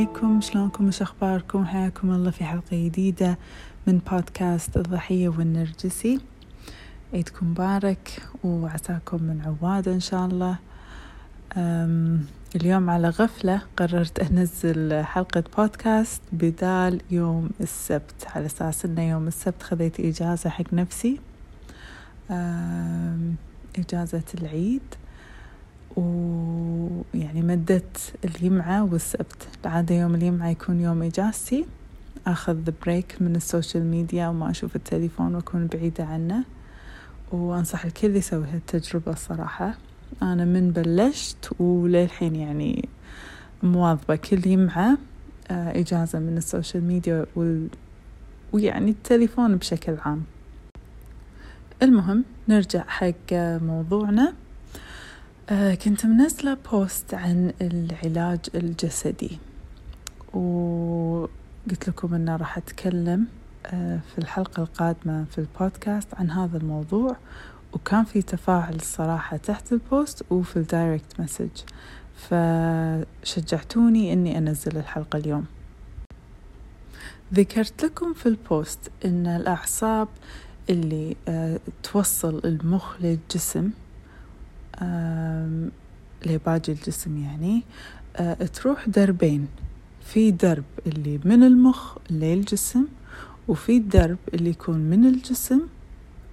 عليكم شلونكم؟ وش أخباركم؟ حياكم الله في حلقة جديدة من بودكاست الضحية والنرجسي. عيدكم مبارك وعساكم من عوادة إن شاء الله. اليوم على غفلة قررت أنزل حلقة بودكاست بدال يوم السبت. على أساس أنه يوم السبت خذيت إجازة حق نفسي. إجازة العيد. ويعني مدت الجمعة والسبت. العادة يوم الجمعة يكون يوم إجازتي. أخذ break من ال social media وما أشوف التليفون وأكون بعيدة عنه. وأنصح الكل يسوي هالتجربة الصراحة. أنا من بلشت وللحين يعني مواظبة. كل جمعة آه، إجازة من ال social media وال... ويعني التليفون بشكل عام. المهم نرجع حق موضوعنا. كنت منزلة post عن العلاج الجسدي. وقلت لكم أنه راح أتكلم آه في الحلقة القادمة في البودكاست عن هذا الموضوع. وكان في تفاعل الصراحة تحت ال post وفي ال direct message فشجعتوني أني أنزل الحلقة اليوم. ذكرت لكم في البوست أن الأعصاب اللي آه توصل المخ للجسم لباقي الجسم يعني آه، تروح دربين. في درب اللي من المخ للجسم وفي الدرب اللي يكون من الجسم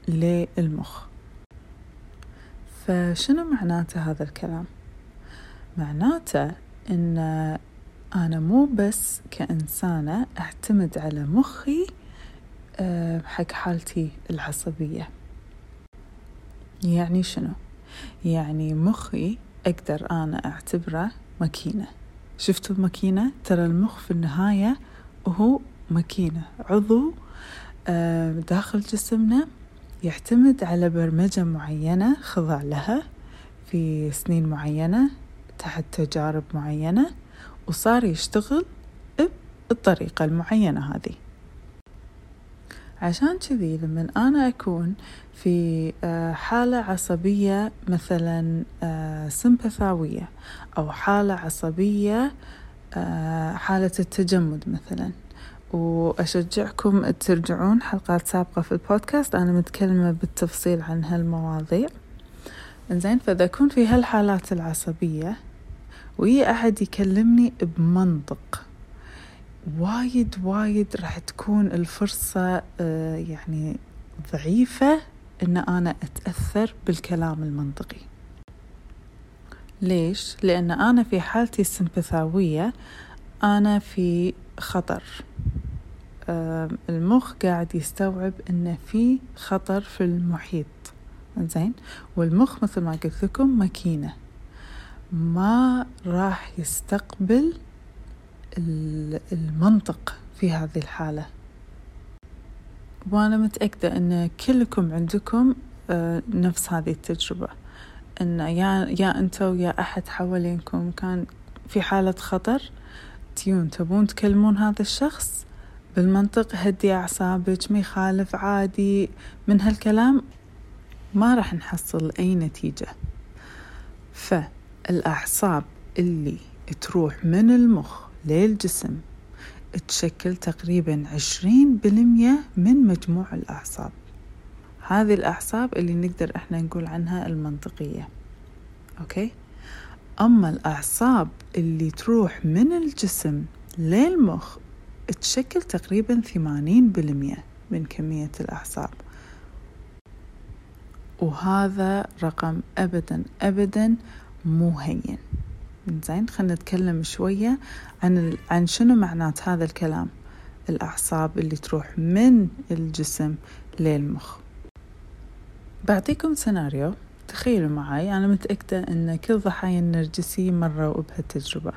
للمخ. فشنو معناته هذا الكلام؟ معناته إن أنا مو بس كإنسانة أعتمد على مخي آه، حق حالتي العصبية. يعني شنو؟ يعني مخي أقدر أنا أعتبره ماكينة. شفتوا الماكينة؟ ترى المخ في النهاية هو ماكينة. عضو آه، داخل جسمنا يعتمد على برمجة معينة خضع لها في سنين معينة تحت تجارب معينة وصار يشتغل بالطريقة المعينة هذه. عشان كذي لما أنا أكون في آه، حالة عصبية مثلا آه، سمبثاوية أو حالة عصبية آه، حالة التجمد مثلا. وأشجعكم ترجعون حلقات سابقة في البودكاست. أنا متكلمة بالتفصيل عن هالمواضيع. إنزين فإذا أكون في هالحالات العصبية ويا أحد يكلمني بمنطق. وايد وايد راح تكون الفرصة يعني ضعيفة إن أنا أتأثر بالكلام المنطقي. ليش؟ لأن أنا في حالتي السمبثاوية أنا في خطر. المخ قاعد يستوعب انه في خطر في المحيط. زين والمخ مثل ما قلت لكم ماكينة. ما راح يستقبل المنطق في هذه الحالة. وأنا متأكدة أن كلكم عندكم آه، نفس هذه التجربة. أن يا يا أنتوا يا أحد حوالينكم كان في حالة خطر تيون تبون تكلمون هذا الشخص بالمنطق هدي أعصابك ما يخالف عادي. من هالكلام ما راح نحصل أي نتيجة. فالأعصاب اللي تروح من المخ للجسم. تشكل تقريبا عشرين بالمية من مجموع الأعصاب. هذه الأعصاب اللي نقدر إحنا نقول عنها المنطقية. أوكي؟ أما الأعصاب اللي تروح من الجسم للمخ تشكل تقريبا ثمانين بالمية من كمية الأعصاب. وهذا رقم أبدا أبدا مو هين. زين خلينا نتكلم شوية عن عن شنو معنات هذا الكلام؟ الأعصاب اللي تروح من الجسم للمخ. بعطيكم سيناريو. تخيلوا معي أنا متأكدة أن كل ضحايا النرجسي مروا بهالتجربة.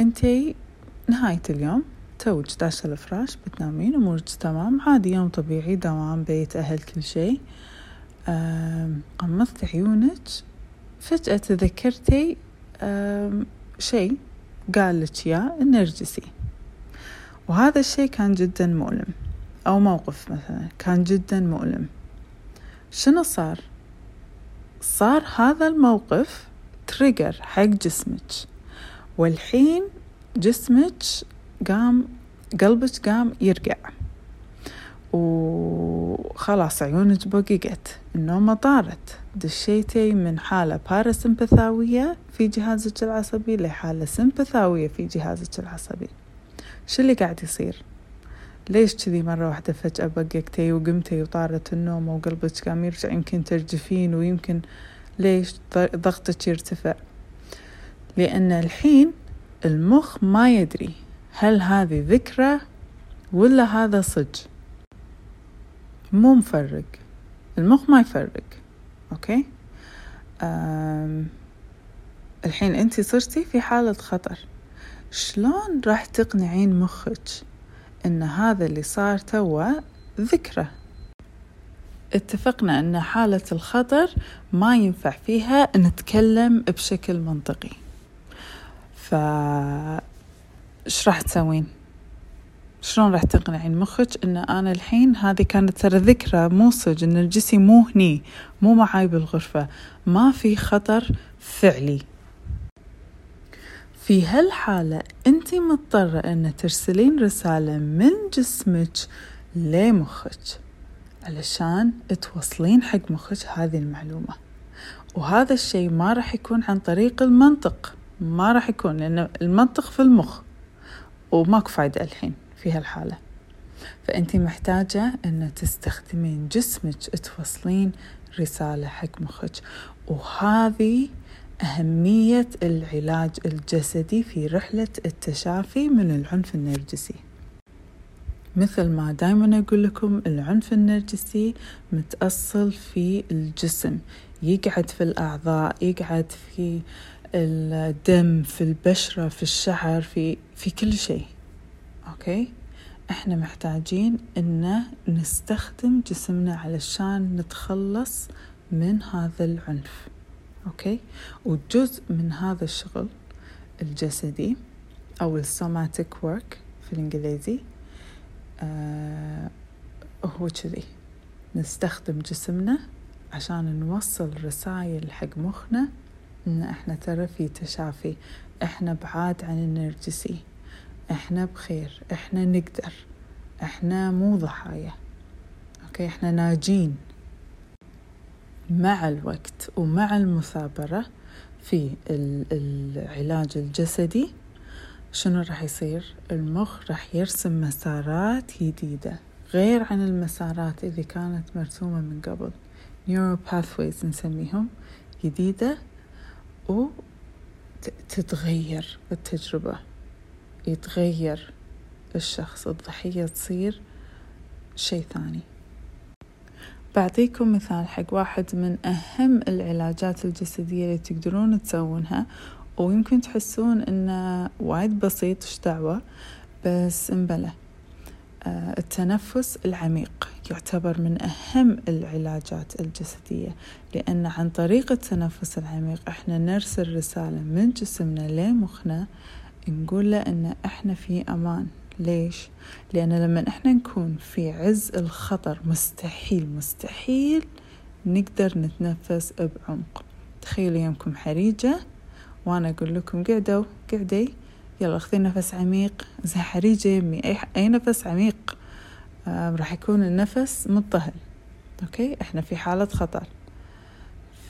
أنتي نهاية اليوم توج داشة الفراش بتنامين أمورك تمام عادي يوم طبيعي دوام بيت أهل كل شيء. غمضت عيونك. فجأة تذكرتي شيء قال لك يا النرجسي وهذا الشيء كان جدا مؤلم. أو موقف مثلا كان جدا مؤلم. شنو صار؟ صار هذا الموقف تريجر حق جسمك. والحين جسمك قام قلبك قام يرقع وخلاص عيونك بققت النومة طارت. دشيتي من حالة باراسمبثاوية في جهازك العصبي لحالة سمبثاوية في جهازك العصبي شو اللي قاعد يصير؟ ليش كذي مرة واحدة فجأة بققتي وقمتي وطارت النوم وقلبك قام يرجع يمكن ترجفين ويمكن ليش ضغطك يرتفع؟ لأن الحين المخ ما يدري هل هذه ذكرى ولا هذا صج. مو مفرق. المخ ما يفرق. أوكي؟ أم الحين أنت صرتي في حالة خطر. شلون راح تقنعين مخك إن هذا اللي صار توا ذكرى؟ اتفقنا إن حالة الخطر ما ينفع فيها نتكلم بشكل منطقي. ف إيش راح تسوين؟ شلون راح تقنعين مخك إن أنا الحين هذه كانت ترى ذكرى مو صج إن الجسم مو هني مو معاي بالغرفة. ما في خطر فعلي. في هالحالة أنت مضطرة أن ترسلين رسالة من جسمك لمخك علشان توصلين حق مخك هذه المعلومة. وهذا الشيء ما راح يكون عن طريق المنطق ما راح يكون لأن المنطق في المخ وماكو فايدة الحين. في هالحالة. فأنت محتاجة أن تستخدمين جسمك توصلين رسالة حق مخك. وهذه أهمية العلاج الجسدي في رحلة التشافي من العنف النرجسي. مثل ما دايما أقول لكم العنف النرجسي متأصل في الجسم. يقعد في الأعضاء يقعد في الدم في البشرة في الشعر في في كل شيء. okay؟ إحنا محتاجين إن نستخدم جسمنا علشان نتخلص من هذا العنف. okay؟ وجزء من هذا الشغل الجسدي أو ال somatic work في الإنجليزي آه هو كذي. نستخدم جسمنا عشان نوصل رسائل حق مخنا إن إحنا ترى في تشافي. إحنا بعاد عن النرجسي. إحنا بخير إحنا نقدر إحنا مو ضحايا okay؟ إحنا ناجين. مع الوقت ومع المثابرة في العلاج الجسدي شنو راح يصير؟ المخ راح يرسم مسارات جديدة غير عن المسارات اللي كانت مرسومة من قبل. نيورو pathways نسميهم جديدة وتتغير التجربة. يتغير الشخص الضحية تصير شيء ثاني. بعطيكم مثال حق واحد من أهم العلاجات الجسدية اللي تقدرون تسوونها ويمكن تحسون إنه وايد بسيط إيش دعوة؟ بس مبلى. آه، التنفس العميق يعتبر من أهم العلاجات الجسدية لأن عن طريق التنفس العميق إحنا نرسل رسالة من جسمنا لمخنا نقول له إن إحنا في أمان. ليش؟ لأن لما إحنا نكون في عز الخطر مستحيل مستحيل نقدر نتنفس بعمق. تخيلوا يمكم حريجة وأنا أقول لكم قعدوا قعدي. يلا أخذي نفس عميق. زي حريجة يمي. أي, أي نفس عميق. آه راح يكون النفس مضطهل. أوكي؟ إحنا في حالة خطر.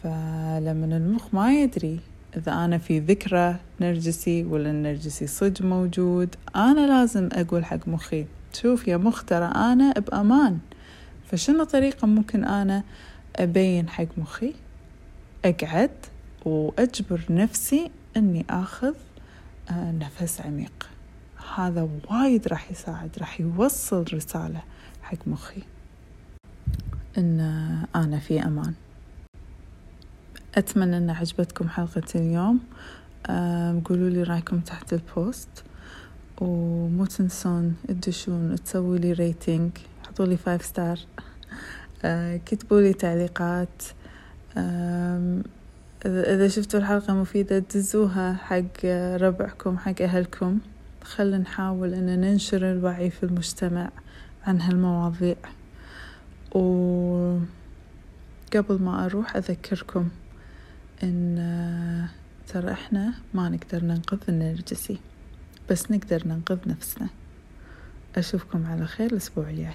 فلما المخ ما يدري إذا أنا في ذكرى نرجسي ولا النرجسي صج موجود أنا لازم أقول حق مخي شوف يا مخ ترى أنا بأمان. فشنو طريقة ممكن أنا أبين حق مخي؟ أقعد وأجبر نفسي أني أخذ آه، نفس عميق. هذا وايد راح يساعد راح يوصل رسالة حق مخي. أن أنا في أمان. أتمنى أن عجبتكم حلقة اليوم. قولوا لي رأيكم تحت ال post. ومو تنسون تدشون تسوي لي rating حطوا لي five star كتبوا لي تعليقات. إذا شفتوا الحلقة مفيدة دزوها حق ربعكم حق أهلكم. خلنا نحاول أن ننشر الوعي في المجتمع عن هالمواضيع. وقبل ما أروح أذكركم إن ترى إحنا ما نقدر ننقذ النرجسي بس نقدر ننقذ نفسنا. أشوفكم على خير الأسبوع الجاي.